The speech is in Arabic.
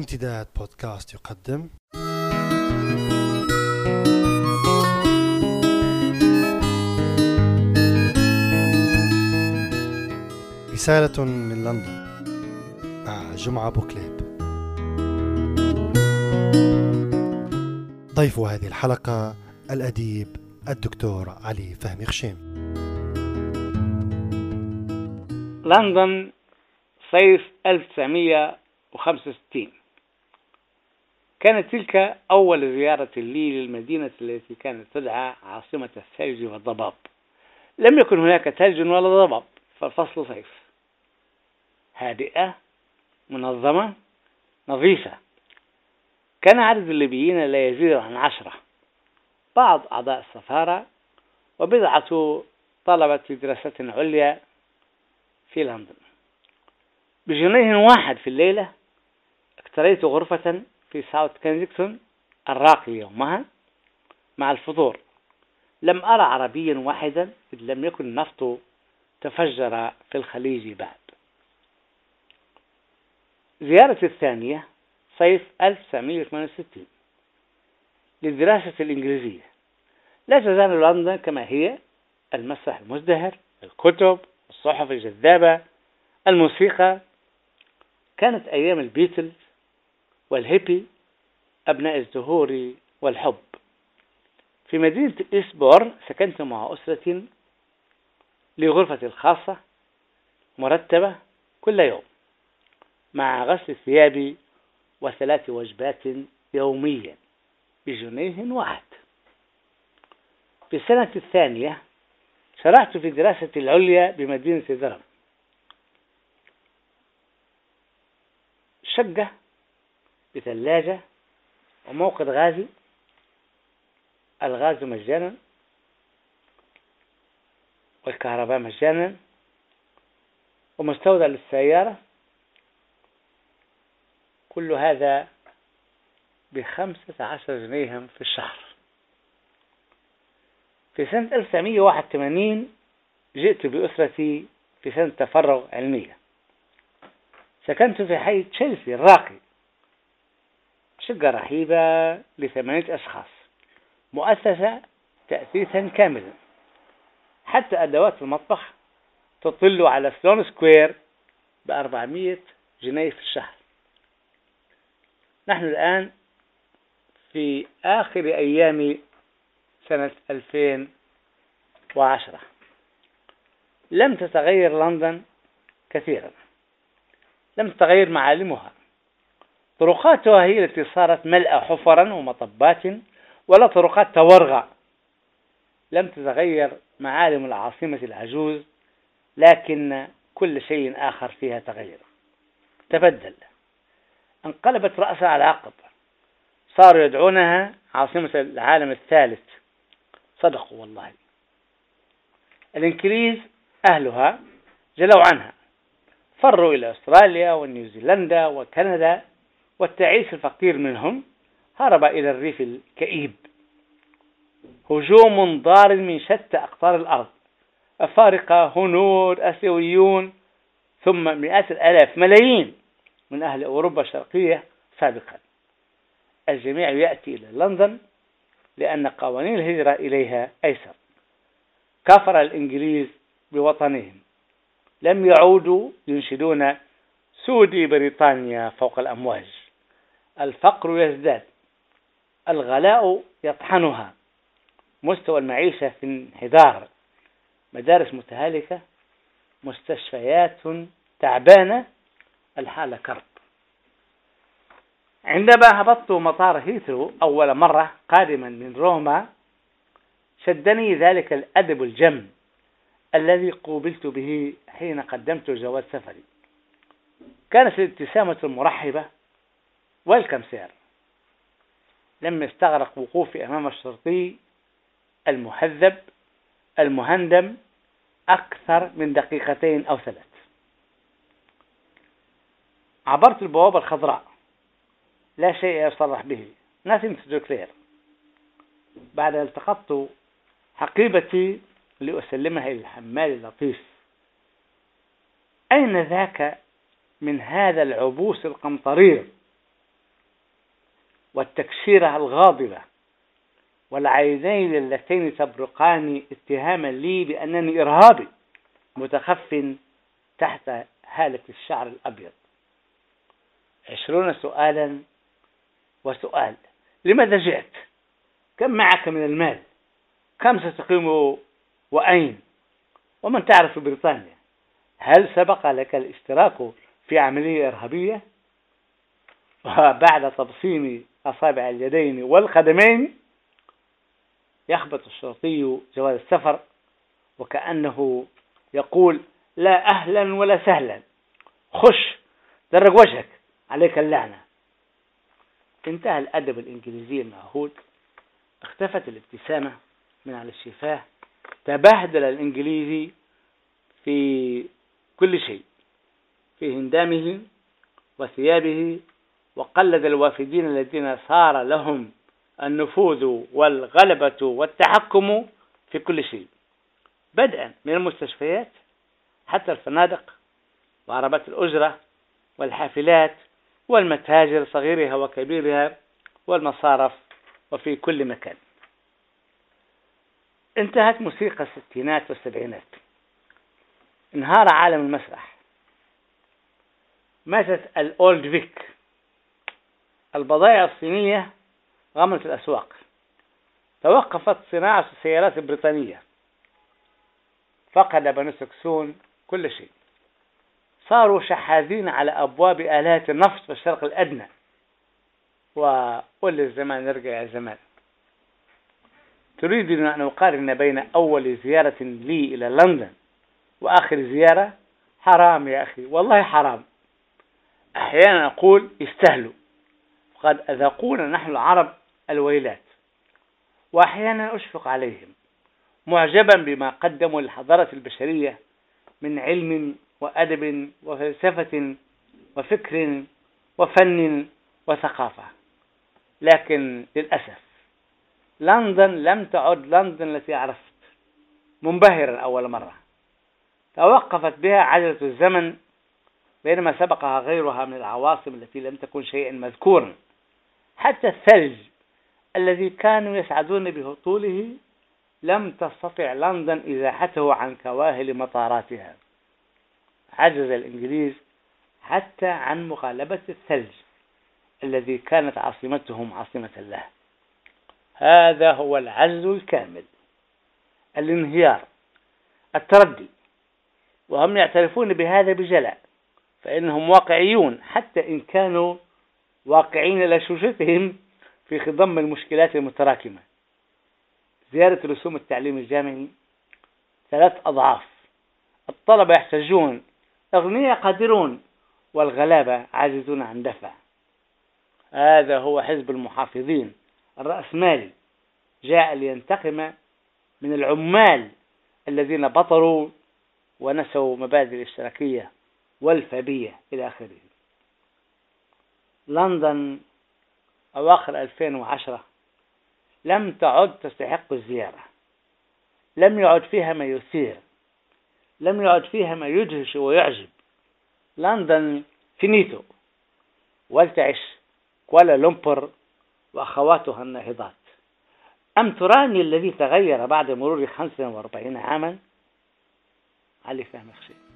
امتداد بودكاست يقدم. رسالة من لندن. مع جمعة بوكليب ضيف هذه الحلقة الأديب الدكتور علي فهمي خشيم. لندن صيف 1965 كانت تلك أول زيارة لي للمدينة التي كانت تدعى عاصمة الثلج والضباب. لم يكن هناك ثلج ولا ضباب فالفصل صيف. هادئة منظمة نظيفة. كان عدد الليبيين لا يزيد عن عشرة. بعض أعضاء السفارة وبضعة طلبة في دراسة عليا في لندن. بجنيه واحد في الليلة اقتريت غرفة في ساوث كنزيكتون الراقي يومها مع الفطور. لم أرى عربيا واحدا إذ لم يكن النفط تفجر في الخليج بعد. زيارتي الثانية صيف 1968 للدراسة الإنجليزية. لا تزال لندن كما هي المسرح المزدهر الكتب الصحف الجذابة الموسيقى. كانت أيام البيتلز والهيبي أبناء الزهور والحب. في مدينة إسبور سكنت مع أسرة لغرفتي الخاصة مرتبة كل يوم مع غسل الثياب وثلاث وجبات يوميا بجنيه واحد. في السنة الثانية شرعت في دراسة العليا بمدينة درهم شقة بثلاجة وموقد غازي. الغاز مجانا والكهرباء مجانا ومستودع للسيارة. كل هذا بخمسة عشر جنيها في الشهر. في سنة 1981 جئت بأسرتي في سنة تفرغ علمية. سكنت في حي تشيلسي الراقي. شقة رحيبة لثمانية أشخاص مؤسسة تأسيسا كاملا. حتى أدوات المطبخ تطل على سلون سكوير بأربعمية جنيه في الشهر. نحن الآن في آخر أيام سنة 2010 لم تتغير لندن كثيرا. لم تتغير معالمها. طرقاتها هي التي صارت ملأ حفرا ومطبات ولا طرقات تورغى لم تتغير معالم العاصمة العجوز لكن كل شيء آخر فيها تغير. تبدل. انقلبت رأسها على عقب. صاروا يدعونها عاصمة العالم الثالث. صدقوا والله. الإنكليز أهلها جلوا عنها. فروا إلى أستراليا ونيوزيلندا وكندا والتعيس الفقير منهم هرب إلى الريف الكئيب. هجوم ضار من شتى أقطار الأرض. أفارقة هنود أسيويون ثم مئات الآلاف ملايين من أهل أوروبا الشرقية سابقا. الجميع يأتي إلى لندن لأن قوانين الهجرة إليها أيسر. كفر الإنجليز بوطنهم. لم يعودوا ينشدون سودي بريطانيا فوق الأمواج. الفقر يزداد الغلاء يطحنها. مستوى المعيشة في انحدار مدارس متهالكة مستشفيات تعبانة الحالة كرب. عندما هبطت مطار هيثرو أول مرة قادما من روما شدني ذلك الأدب الجم الذي قوبلت به حين قدمت جواز سفري. كانت الابتسامة المرحبة ويلكم سير لم يستغرق وقوفي أمام الشرطي المهذب المهندم أكثر من دقيقتين أو ثلاث. عبرت البوابة الخضراء. لا شيء يصرح به. Nothing to declare. بعد التقطت حقيبتي لأسلمها إلى الحمال اللطيف. أين ذاك من هذا العبوس القمطرير؟ والتكشيرة الغاضبة. والعينين اللتين تبرقان اتهاما لي بأنني إرهابي متخف تحت هالة الشعر الأبيض. عشرون سؤالا وسؤال لماذا جئت؟ كم معك من المال؟ كم ستقيم وأين؟ ومن تعرف بريطانيا؟ هل سبق لك الاشتراك في عملية إرهابية؟ وبعد تبصيم أصابع اليدين والقدمين يخبط الشرطي جواز السفر وكأنه يقول لا أهلا ولا سهلا. خش درج وجهك عليك اللعنة. انتهى الأدب الإنجليزي المعهود. اختفت الابتسامة من على الشفاه. تبهدل الإنجليزي في كل شيء في هندامه وثيابه وقلد الوافدين الذين صار لهم النفوذ والغلبة والتحكم في كل شيء. بدءا من المستشفيات حتى الفنادق وعربات الأجرة والحافلات والمتاجر صغيرها وكبيرها والمصارف وفي كل مكان. انتهت موسيقى الستينات والسبعينات. انهار عالم المسرح. ماتت الأولد فيك. البضائع الصينية غمرت الأسواق. توقفت صناعة السيارات البريطانية. فقد بنو سكسون كل شيء. صاروا شحاذين على أبواب آلات النفط في الشرق الأدنى. وقل الزمان نرجع يا زمان. تريد أن أقارن بين أول زيارة لي إلى لندن وآخر زيارة؟ حرام يا أخي والله حرام. أحيانا أقول يستهلوا قد أذقونا نحن العرب الويلات. وأحيانا أشفق عليهم معجبا بما قدموا للحضارة البشرية من علم وأدب وفلسفة وفكر وفن وثقافة. لكن للأسف لندن لم تعد لندن التي عرفت. منبهرا أول مرة. توقفت بها عجلة الزمن بينما سبقها غيرها من العواصم التي لم تكن شيئا مذكورا. حتى الثلج الذي كانوا يسعدون بهطوله لم تستطع لندن إزاحته عن كواهل مطاراتها. عجز الإنجليز حتى عن مغالبة الثلج الذي كانت عاصمتهم عاصمة له هذا هو العجز الكامل. الانهيار التردي وهم يعترفون بهذا بجلاء فإنهم واقعيون حتى إن كانوا واقعين لشوشتهم في خضم المشكلات المتراكمة. زيادة رسوم التعليم الجامعي ثلاث أضعاف. الطلبة يحتاجون أغنياء قادرون والغلابة عاجزون عن دفع. هذا هو حزب المحافظين. الرأسمالي جاء لينتقم من العمال الذين بطروا ونسوا مبادئ الاشتراكية والفبية إلى آخره. لندن أواخر 2010 لم تعد تستحق الزيارة. لم يعد فيها ما يثير. لم يعد فيها ما يدهش ويعجب. لندن فينيتو. ولتعش كوالا لومبر وأخواتها الناهضات. أم تراني الذي تغير بعد مرور 45 عاما؟ علي فهم شيء